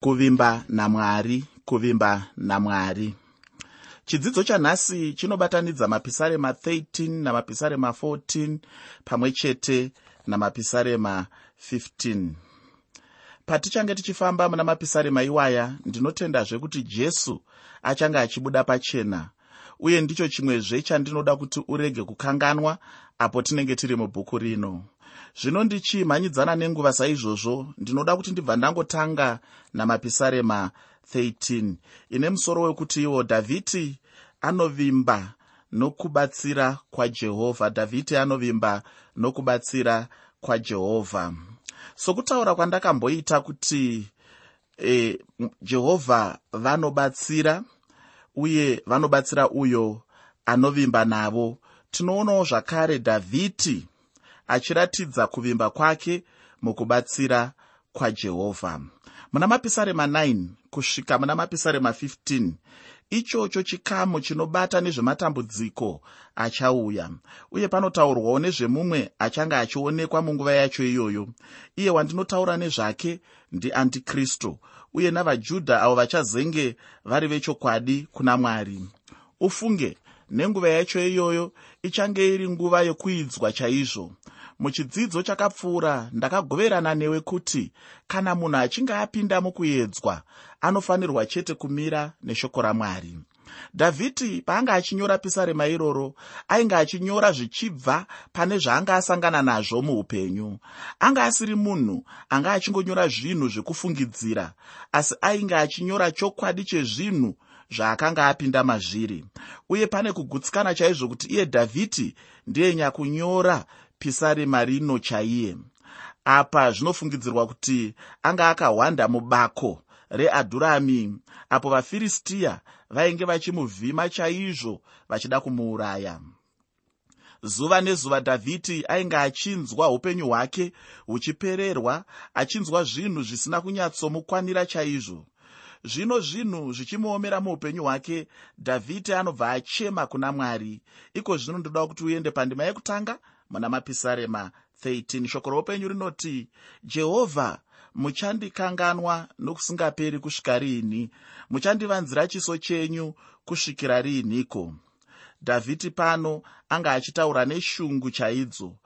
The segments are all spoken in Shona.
kuvimba namwari kuvimba namwari. Chidzidzo chanhasi chinobatanidza mapisarema 13 namapisarema 14 pamwe chete namapisarema 15 patichange tichifamba muna mapisarema iwaya ndinotendazve kuti jesu achange achibuda pachena. Uye ndicho chimwezve chandinoda kuti urege kukanganwa apo tinenge tiri mubhuku rino zvino ndichimhanyidzana nenguva saizvozvo ndinoda kuti ndibva ndangotanga namapisarema 13 ine musoro wekuti iwo dhavhidi anovimba nokubatsira kwajehovha dhavhidi anovimba nokubatsira kwajehovha sokutaura kwandakamboita kuti e, jehovha vanobatsira uye vanobatsira uyo anovimba navo. Tinoonawo zvakare dhavhidi achiratidza kuvimba kwake mukubatsira kwajehovha muna mapisarema 9 kusvika muna mapisarema 15 ichocho chikamu chinobata nezvematambudziko achauya uye panotaurwawo nezvemumwe achange achionekwa munguva yacho iyoyo. Iye wandinotaura nezvake ndiandikristu uye navajudha avo vachazenge vari vechokwadi kuna mwari. Ufunge nenguva yacho iyoyo ichange iri nguva yekuidzwa chaizvo muchidzidzo chakapfuura ndakagoverana newe kuti kana munhu achinge apinda mukuedzwa anofanirwa chete kumira neshoko ramwari. Dhavhidi paanga achinyora pisarema iroro ainge achinyora zvichibva pane zvaanga asangana nazvo muupenyu. Anga asiri munhu anga achingonyora zvinhu zvekufungidzira asi ainge achinyora chokwadi chezvinhu zvaakanga apinda mazviri. Uye pane kugutsikana chaizvo kuti iye dhavhidi ndiye nyakunyora pisarema rino chaiye. Apa zvinofungidzirwa kuti anga akahwanda mubako readhurami apo vafiristiya vainge vachimuvhima chaizvo vachida kumuuraya. Zuva nezuva dhavhidi ainge achinzwa upenyu hwake huchipererwa achinzwa zvinhu zvisina kunyatsomukwanira chaizvo. Zvino zvinhu zvichimuomera muupenyu hwake dhavhidi anobva achema kuna mwari. Iko zvino ndoda kuti uende pandima yekutanga muna mapisarema 13 shoko roupenyu rinoti jehovha muchandikanganwa nokusingaperi kusvika riini muchandivanzira chiso chenyu kusvikira riiniko dhavhidi pano anga achitaura neshungu chaidzo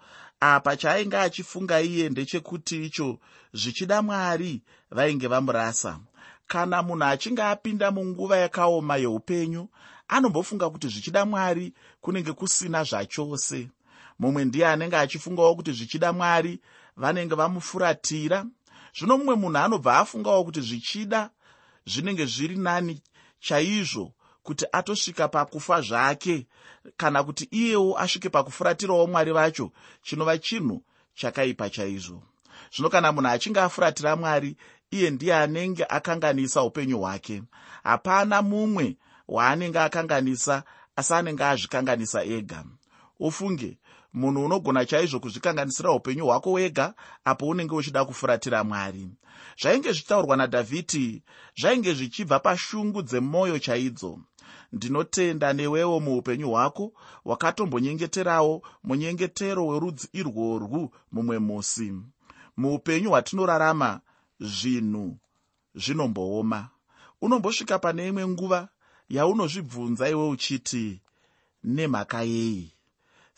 apa chaainge achifunga iye ndechekuti icho zvichida mwari vainge vamurasa. Kana munhu achinge apinda munguva yakaoma yeupenyu anombofunga kuti zvichida mwari kunenge kusina zvachose mumwe ndiye anenge achifungawo kuti zvichida mwari vanenge vamufuratira. Zvino mumwe munhu anobva afungawo kuti zvichida zvinenge zviri nani chaizvo kuti atosvika pakufa zvake kana kuti iyewo asvike pakufuratirawo mwari vacho chinova chinhu chakaipa chaizvo. Zvino kana munhu achinge afuratira mwari iye ndiye anenge akanganisa upenyu hwake. Hapana mumwe waanenge akanganisa asi anenge azvikanganisa ega. Ufunge munhu unogona chaizvo kuzvikanganisira upenyu hwako wega apo unenge uchida kufuratira mwari. Zvainge zvichitaurwa nadhavhidi zvainge zvichibva pashungu dzemwoyo chaidzo. Ndinotenda newewo muupenyu hwako wakatombonyengeterawo munyengetero werudzi irworwu mumwe musi. Muupenyu hwatinorarama zvinhu zvinombooma. Unombosvika pane imwe nguva yaunozvibvunza iwe uchiti nemhaka yei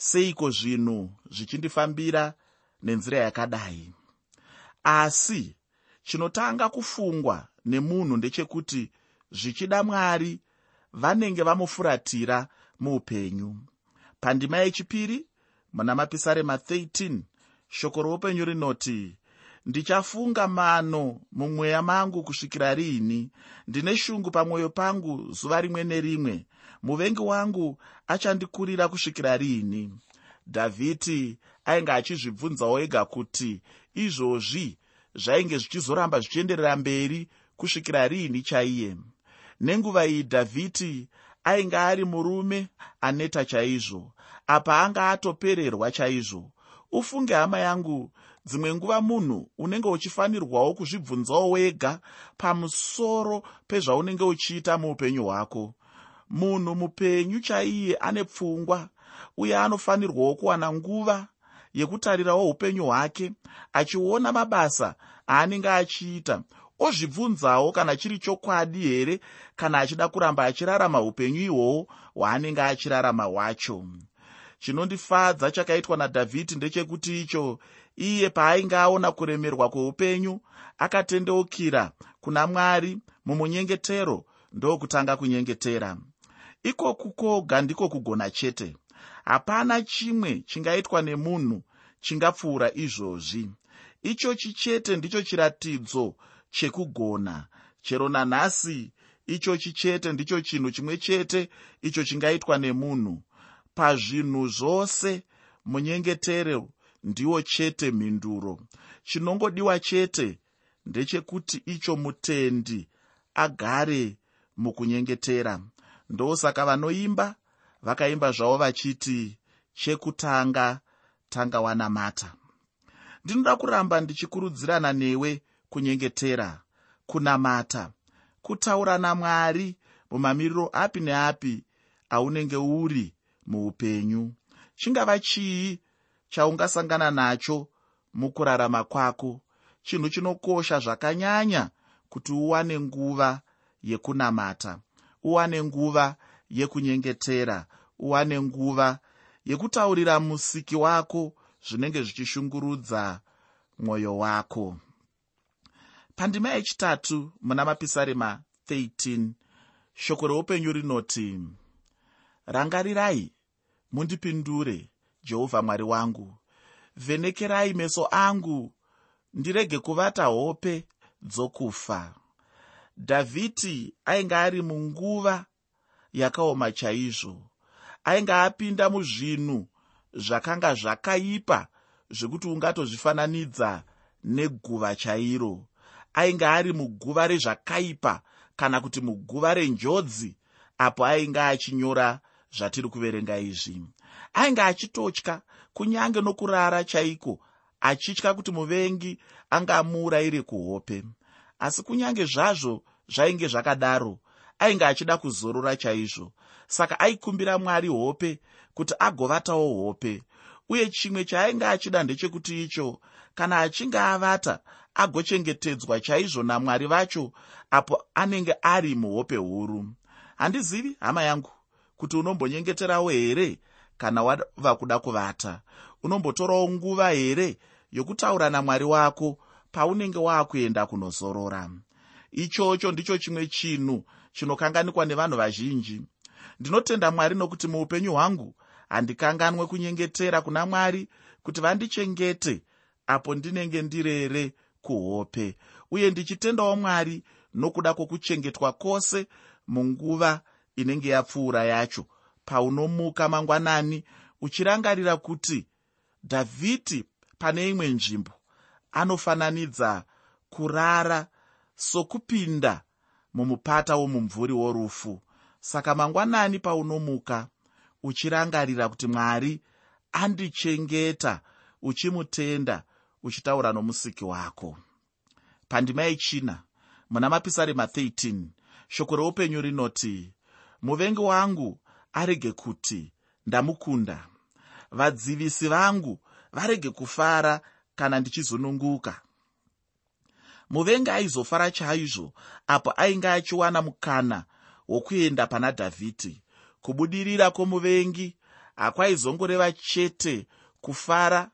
seiko zvinhu zvichindifambira nenzira yakadai? Asi chinotanga kufungwa nemunhu ndechekuti zvichida mwari vanenge vamufuratira muupenyu. Pandima yechipiri muna mapisarema 13 shoko roupenyu rinoti ndichafunga mano mumweya mangu kusvikira riini ndine shungu pamwoyo pangu zuva rimwe nerimwe. Muvengi wangu achandikurira kusvikira riini dhavhidi ainge achizvibvunzawo ega kuti izvozvi zvainge zvichizoramba zvichienderera mberi kusvikira riini chaiye. Nenguva iyi dhavhidi ainge ari murume aneta chaizvo apa anga atopererwa chaizvo. Ufunge hama yangu dzimwe nguva munhu unenge uchifanirwawo kuzvibvunzawo wega pamusoro pezvaunenge uchiita muupenyu hwako. Munhu mupenyu chaiye ane pfungwa uye anofanirwawo kuwana nguva yekutarirawo upenyu hwake achiona mabasa aanenge achiita. Ozvibvunzawo kana chiri chokwadi here kana achida kuramba achirarama upenyu ihwohwo hwaanenge achirarama hwacho. Chinondifadza chakaitwa nadhavhidhi ndechekuti icho iye paainge aona kuremerwa kweupenyu akatendeukira kuna mwari mumunyengetero ndokutanga kunyengetera. Ikoku koga ndiko kugona chete. Hapana chimwe chingaitwa nemunhu chingapfuura izvozvi. Ichochi chete ndicho chiratidzo chekugona. Chero nanhasi ichochi chete ndicho chinhu chimwe chete icho chingaitwa nemunhu. Pazvinhu zvose munyengetero ndiwo chete mhinduro. Chinongodiwa chete ndechekuti icho mutendi agare mukunyengetera. Ndosaka vanoimba vakaimba zvavo vachiti chekutanga tanga wanamata. Ndinoda kuramba ndichikurudzirana newe kunyengetera kunamata. Kutaura namwari mumamiriro api neapi aunenge uri muupenyu. Chingava chii chaungasangana nacho mukurarama kwako. Chinhu chinokosha zvakanyanya kuti uwane nguva yekunamata uwane nguva yekunyengetera uwane nguva yekutaurira musiki wako zvinenge zvichishungurudza mwoyo wako. Pandima yechitatu muna mapisarema 13 shoko reupenyu rinoti rangarirai mundipindure jehovha mwari wangu. Vhenekerai meso angu ndirege kuvata hope dzokufa. Dhavhidhi ainge ari munguva yakaoma chaizvo ainge apinda muzvinhu zvakanga zvakaipa zvekuti ungatozvifananidza neguva chairo. Ainge ari muguva rezvakaipa kana kuti muguva renjodzi apo ainge achinyora zvatiri kuverenga izvi ainge achitotya kunyange nokurara chaiko achitya kuti muvengi angamuurayire kuhope. Asi kunyange zvazvo zvainge zvakadaro ainge achida kuzorora chaizvo. Saka aikumbira mwari hope kuti agovatawo hope uye chimwe chaainge achida ndechekuti icho kana achinge avata agochengetedzwa chaizvo namwari vacho apo anenge ari muhope huru. Handizivi hama yangu kuti unombonyengeterawo here kana wava kuda kuvata. Unombotorawo nguva here yokutaura namwari wako paunenge waakuenda kunozorora? Ichocho ndicho chimwe chinhu chinokanganikwa nevanhu vazhinji. Ndinotenda mwari nokuti muupenyu hwangu handikanganwe kunyengetera kuna mwari kuti vandichengete apo ndinenge ndirere kuhope. Uye ndichitendawo mwari nokuda kwokuchengetwa kwose munguva inenge yapfuura yacho paunomuka mangwanani uchirangarira kuti dhavhidhi pane imwe nzvimbo anofananidza kurara sokupinda mumupata womumvuri worufu. Saka mangwanani paunomuka uchirangarira kuti mwari andichengeta uchimutenda uchitaura nomusiki wako. Pandima yechina muna mapisarema 13 shoko reupenyu rinoti muvengi wangu arege kuti ndamukunda. Vadzivisi vangu varege kufara kana ndichizununguka muvengi aizofara chaizvo apo ainge achiwana mukana wokuenda pana dhavhidhi. Kubudirira kwomuvengi hakwaizongoreva chete kufara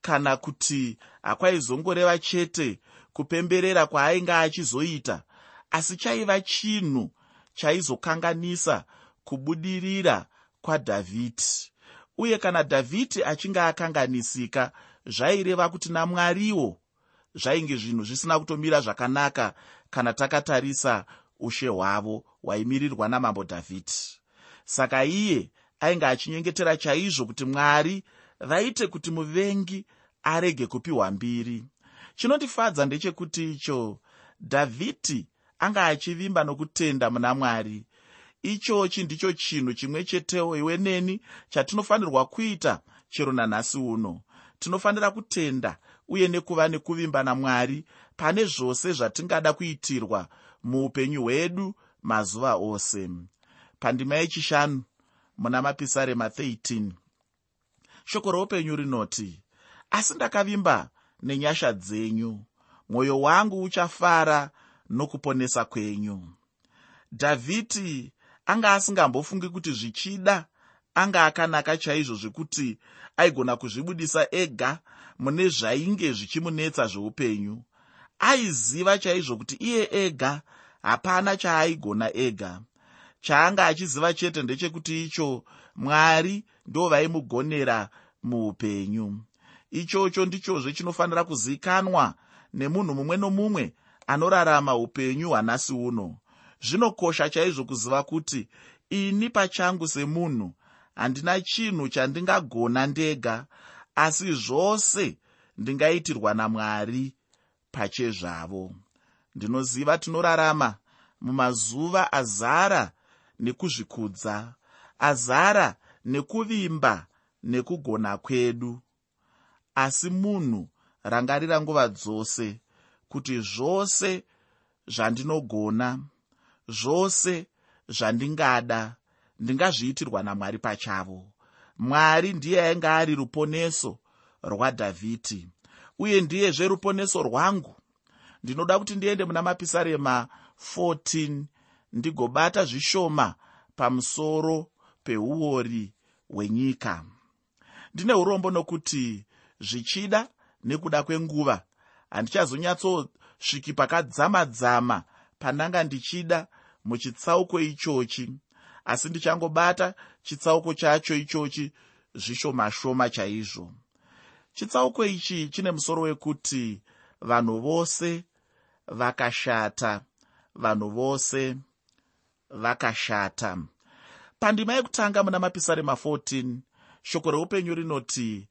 kana kuti hakwaizongoreva chete kupemberera kwaainge achizoita asi chaiva chinhu chaizokanganisa kubudirira kwadhavhidhi. Uye kana dhavhidhi achinge akanganisika zvaireva kuti namwariwo zvainge zvinhu zvisina kutomira zvakanaka kana takatarisa ushe hwavo hwaimirirwa namambo dhavhidhi. Saka iye ainge achinyengetera chaizvo kuti mwari vaite kuti muvengi arege kupiwa mbiri. Chinondifadza ndechekuti icho dhavhidhi anga achivimba nokutenda muna mwari ichochi ndicho chinhu chimwe chetewo iwe neni chatinofanirwa kuita? Chero nanhasi uno tinofanira kutenda uye nekuva nekuvimba namwari pane zvose zvatingada kuitirwa muupenyu hwedu mazuva ose. Pandima yechishanu muna mapisarema 13 shoko roupenyu rinoti asi ndakavimba nenyasha dzenyu mwoyo wangu uchafara nokuponesa kwenyu. Dhavhidhi anga asingambofungi kuti zvichida anga akanaka chaizvo zvekuti aigona kuzvibudisa ega mune zvainge zvichimunetsa zveupenyu. Aiziva chaizvo kuti iye ega hapana chaaigona ega. Chaanga achiziva chete ndechekuti icho mwari ndo vaimugonera muupenyu. Ichocho ndichozve chinofanira kuzivikanwa nemunhu mumwe nomumwe anorarama upenyu hwanhasi uno zvinokosha chaizvo kuziva kuti ini pachangu semunhu handina chinhu chandingagona ndega asi zvose ndingaitirwa namwari pachezvavo. Ndinoziva tinorarama mumazuva azara nekuzvikudza azara nekuvimba nekugona kwedu. Asi munhu rangarira nguva dzose kuti zvose zvandinogona zvose zvandingada ndingazviitirwa namwari pachavo. Mwari ndiye ainge ari ruponeso rwadhavhidhi uye ndiyezve ruponeso rwangu. Ndinoda kuti ndiende muna mapisarema 14 ndigobata zvishoma pamusoro peuori hwenyika. Ndine urombo nokuti zvichida nekuda kwenguva. Handichazonyatsosviki pakadzama-dzama pandanga ndichida muchitsauko ichochi asi ndichangobata chitsauko chacho ichochi zvishomashoma chaizvo. Chitsauko ichi chine musoro wekuti vanhu vose vakashata vanhu vose vakashata. Pandima yekutanga muna mapisarema 14 shoko reupenyu rinoti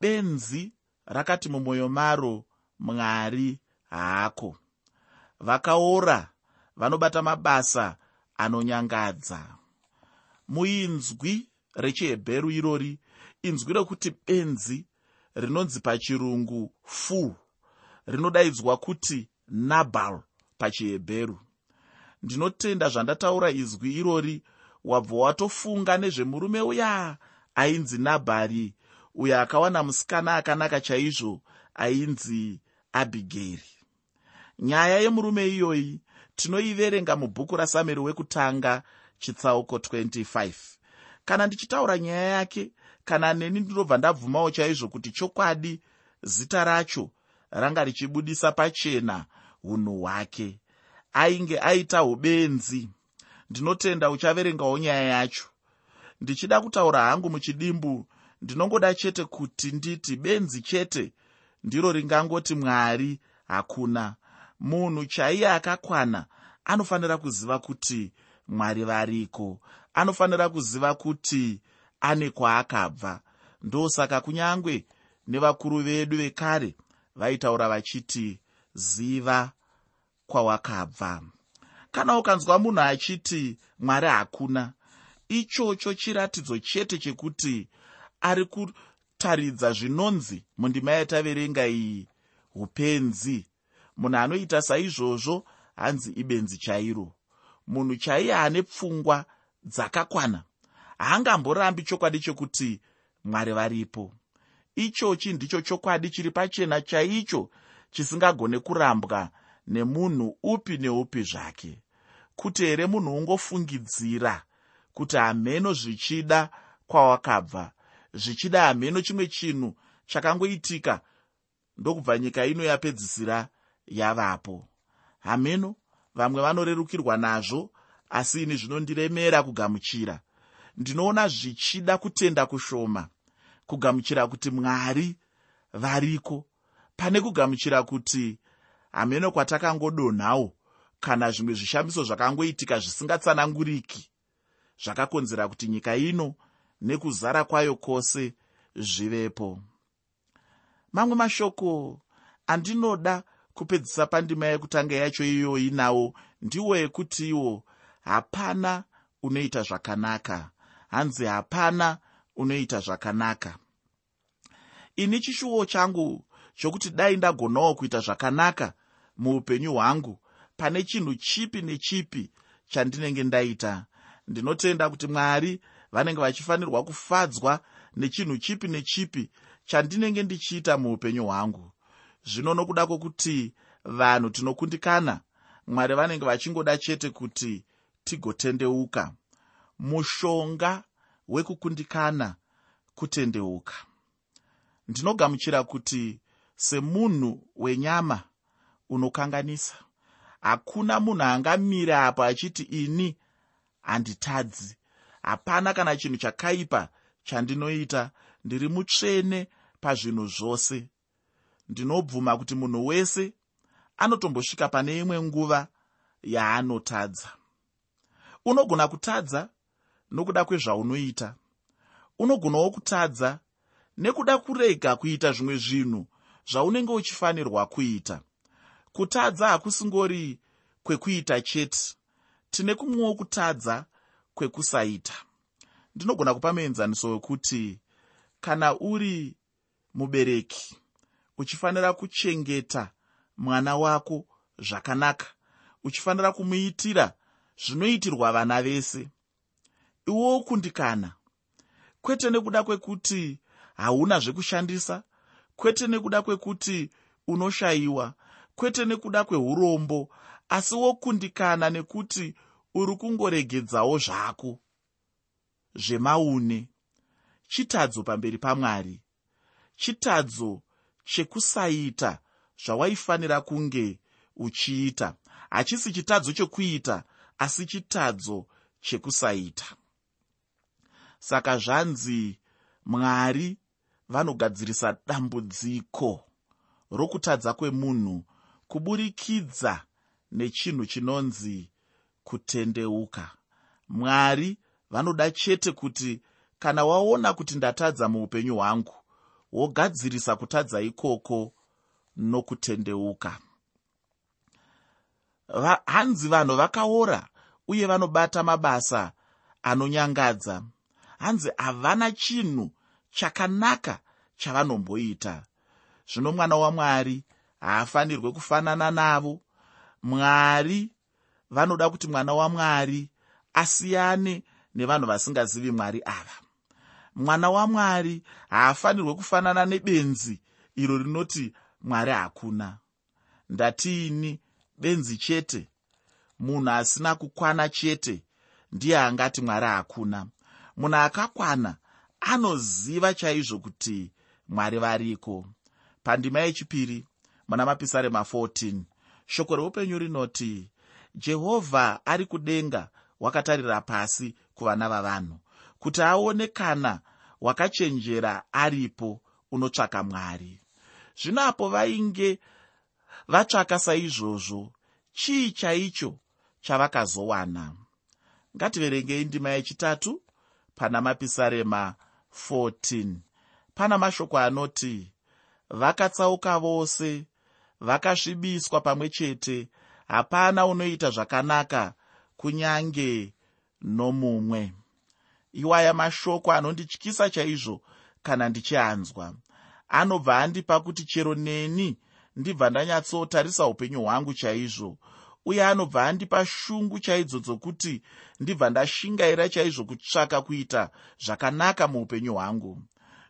benzi rakati mumwoyo maro mwari haako vakaora vanobata mabasa anonyangadza. Muinzwi rechihebheru irori inzwi rekuti benzi rinonzi pachirungu fu rinodaidzwa kuti nabal pachihebheru. Ndinotenda zvandataura izwi irori wabva watofunga nezvemurume uya ainzi nabhari uyo akawana musikana akanaka chaizvo ainzi abhigeri nyaya yemurume iyoyi tinoiverenga mubhuku rasamueri wekutanga chitsauko 25 kana ndichitaura nyaya yake kana neni ndinobva ndabvumawo chaizvo kuti chokwadi zita racho ranga richibudisa pachena unhu hwake. Ainge aita ubenzi. Ndinotenda uchaverengawo nyaya yacho. Ndichida kutaura hangu muchidimbu ndinongoda chete kuti nditi benzi chete ndiro ringangoti mwari hakuna munhu chaiye akakwana anofanira kuziva kuti mwari variko. Anofanira kuziva kuti ane kwaakabva. Ndosaka kunyange nevakuru vedu vekare vaitaura vachiti ziva kwawakabva. Kana ukanzwa munhu achiti mwari hakuna ichocho chiratidzo chete chekuti ari kutaridza zvinonzi mundima yataverenga iyi upenzi munhu anoita saizvozvo hanzi ibenzi chairo. Munhu chaiye ane pfungwa dzakakwana haangamborambi chokwadi chokuti mwari varipo. Ichochi ndicho chokwadi chiri pachena chaicho chisingagone kurambwa nemunhu upi neupi zvake. Kuti here munhu ungofungidzira kuti hameno zvichida kwawakabva? Zvichida hameno chimwe chinhu chakangoitika? Ndokubva nyika ino yapedzisira yavapo. Hameno vamwe vanorerukirwa nazvo asi ini zvinondiremera kugamuchira. Ndinoona zvichida kutenda kushoma kugamuchira kuti mwari variko. Pane kugamuchira kuti hameno kwatakangodonhawo kana zvimwe zvishamiso zvakangoitika zvisingatsananguriki zvakakonzera kuti nyika ino nekuzara kwayo kwose zvivepo. Mamwe mashoko andinoda kupedzisa pandima yekutanga yacho iyoyi nawo ndiwo ekuti iwo hapana unoita zvakanaka. Hanzi hapana unoita zvakanaka. Ini chishuwo changu chokuti dai ndagonawo kuita zvakanaka muupenyu hwangu pane chinhu chipi nechipi chandinenge ndaita. Ndinotenda kuti mwari vanenge vachifanirwa kufadzwa nechinhu chipi nechipi chandinenge ndichiita muupenyu hwangu zvino nokuda kwokuti vanhu tinokundikana mwari vanenge vachingoda chete kuti tigotendeuka. Mushonga wekukundikana kutendeuka. Ndinogamuchira kuti semunhu wenyama unokanganisa hakuna munhu angamira apo achiti ini handitadzi hapana kana chinhu chakaipa chandinoita ndiri mutsvene pazvinhu zvose ndinobvuma kuti munhu wese anotombosvika pane imwe nguva yaanotadza. Unogona kutadza nokuda kwezvaunoita. Unogonawo kutadza nekuda kurega kuita zvimwe zvinhu zvaunenge uchifanirwa kuita. Kutadza hakusingori kwekuita chete. Tine kumwewo kutadza kwekusaita. Ndinogona kupa muenzaniso wekuti kana uri mubereki uchifanira kuchengeta mwana wako zvakanaka. Uchifanira kumuitira zvinoitirwa vana vese. Iwowo kundikana kwete nekuda kwekuti hauna zvekushandisa. Kwete nekuda kwekuti unoshayiwa. Kwete nekuda kweurombo asi wokundikana nekuti uri kungoregedzawo zvako. Zvemaune. Chitadzo pamberi pamwari. Chitadzo chekusaita zvawaifanira kunge uchiita. Hachisi chitadzo chokuita asi chitadzo chekusaita saka zvanzi mwari vanogadzirisa dambudziko rokutadza kwemunhu kuburikidza nechinhu chinonzi kutendeuka. Mwari vanoda chete kuti kana waona kuti ndatadza muupenyu hwangu wogadzirisa kutadza ikoko nokutendeuka. Hanzi vanhu vakaora uye vanobata mabasa anonyangadza hanzi havana chinhu chakanaka chavanomboita zvino mwana wamwari haafanirwe kufanana navo. Mwari vanoda kuti mwana wamwari asiyane nevanhu vasingazivi mwari ava mwana wamwari haafanirwe kufanana nebenzi iro rinoti mwari hakuna ndatiini benzi chete. Munhu asina kukwana chete ndiye angati mwari hakuna munhu akakwana anoziva chaizvo kuti mwari variko. Pandima yechipiri muna mapisarema 14 shoko reupenyu rinoti jehovha ari kudenga wakatarira pasi kuvana vavanhu kuti aone kana wakachenjera aripo unotsvaka mwari. Zvino apo vainge vatsvaka saizvozvo chii chaicho chavakazowana? Ngativerengei ndima yechitatu pana mapisarema 14 pana mashoko anoti vakatsauka vose vakasvibiswa pamwe chete hapana unoita zvakanaka kunyange nomumwe iwaya mashoko anondityisa chaizvo kana ndichianzwa. Anobva andipa kuti chero neni ndibva ndanyatsotarisa upenyu hwangu chaizvo uye anobva andipa shungu chaidzo dzokuti ndibva ndashingaira chaizvo kutsvaka kuita zvakanaka muupenyu hwangu.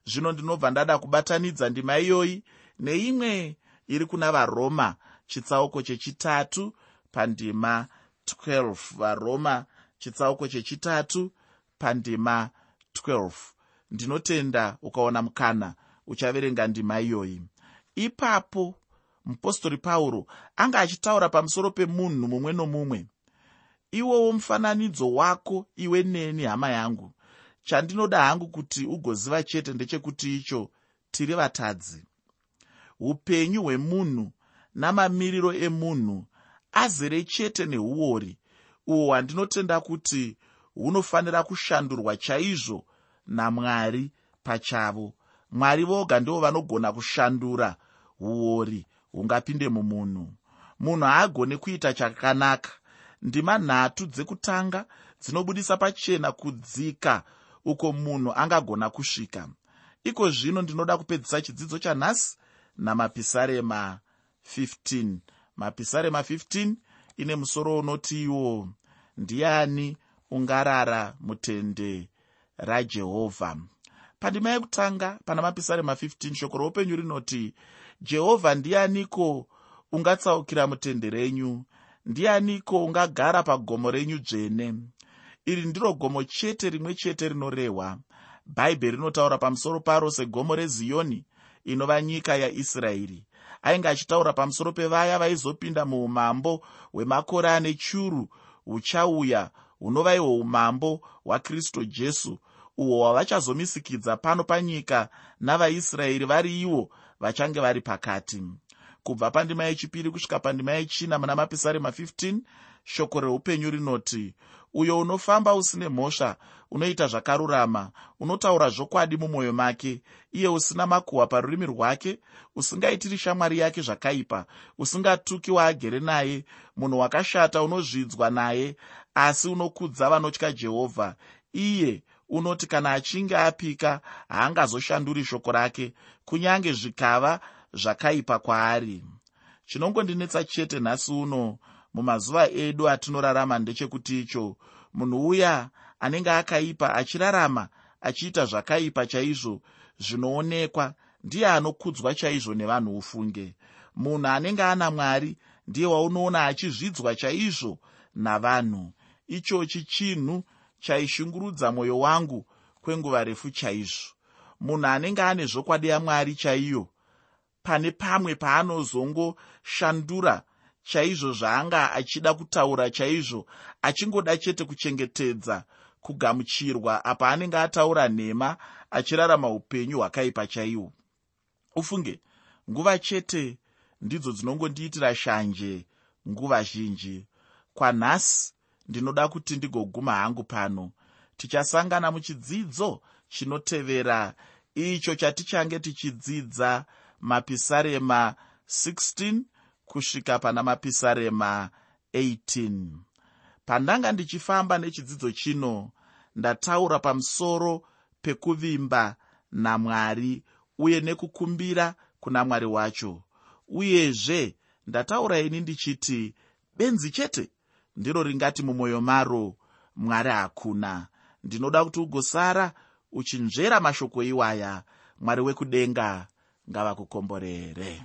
Zvino ndinobva ndada kubatanidza ndima iyoyi neimwe iri kuna varoma chitsauko chechitatu pandima 12 varoma chitsauko chechitatu pandima 12 ndinotenda ukaona mukana uchaverenga ndima iyoyi. Ipapo mupostori pauro anga achitaura pamusoro pemunhu mumwe nomumwe. Iwowo mufananidzo wako iwe neni hama yangu. Chandinoda hangu kuti ugoziva chete ndechekuti icho tiri vatadzi. Upenyu hwemunhu namamiriro emunhu azere chete neuori. Uhwo hwandinotenda kuti hunofanira kushandurwa chaizvo namwari pachavo. Mwari voga ndivo vanogona kushandura uori hungapinde mumunhu. Munhu haagone kuita chakanaka. Ndima nhatu dzekutanga dzinobudisa pachena kudzika uko munhu angagona kusvika. Iko zvino ndinoda kupedzisa chidzidzo chanhasi namapisarema 15 mapisarema 15 ine musoro unotiwo ndiani ungarara mutende rajehovha pandima yekutanga pana mapisarema 15 shoko roupenyu rinoti jehovha ndianiko ungatsaukira mutende renyu? Ndianiko ungagara pagomo renyu dzvene? Iri ndiro gomo chete rimwe chete rinorehwa. Bhaibheri rinotaura pamusoro paro segomo reziyoni inova nyika yaisraeri. Ainge achitaura pamusoro pevaya vaizopinda muumambo hwemakore ane churu huchauya hunova ihwo umambo hwakristu jesu uhwo hwavachazomisikidza pano panyika navaisraeri vari ivo vachange vari pakati. Kubva pandima yechipiri kusvika pandima yechina muna mapisarema 15 shoko reupenyu rinoti uyo unofamba usine mhosva unoita zvakarurama unotaura zvokwadi mumwoyo make iye usina makuhwa parurimi rwake usingaitiri shamwari yake zvakaipa usingatuki waagere naye munhu wakashata unozvidzwa naye asi unokudza vanotya jehovha. Iye unoti kana achinge apika haangazoshanduri shoko rake kunyange zvikava zvakaipa kwaari. Chinongondinetsa chete nhasi uno mumazuva edu atinorarama ndechekuti icho munhu uya anenge akaipa achirarama achiita zvakaipa chaizvo zvinoonekwa ndiye anokudzwa chaizvo nevanhu ufunge. Munhu anenge ana mwari ndiye waunoona achizvidzwa chaizvo navanhu. Ichochi chinhu chaishungurudza mwoyo wangu kwenguva refu chaizvo. Munhu anenge ane zvokwadi yamwari chaiyo pane pamwe paanozongoshandura chaizvo zvaanga achida kutaura chaizvo achingoda chete kuchengetedza kugamuchirwa apa anenge ataura nhema achirarama upenyu hwakaipa chaihwo ufunge nguva chete ndidzo dzinongondiitira shanje nguva zhinji. Kwanhasi ndinoda kuti ndigoguma hangu pano tichasangana muchidzidzo chinotevera icho chatichange tichidzidza mapisarema 16 kusvika pana mapisarema 18 pandanga ndichifamba nechidzidzo chino ndataura pamusoro pekuvimba namwari uye nekukumbira kuna mwari wacho. Uyezve ndataura ini ndichiti benzi chete ndiro ringati mumwoyo maro mwari hakuna. Ndinoda kuti ugosara uchinzvera mashoko iwaya. Mwari wekudenga ngavakukomborere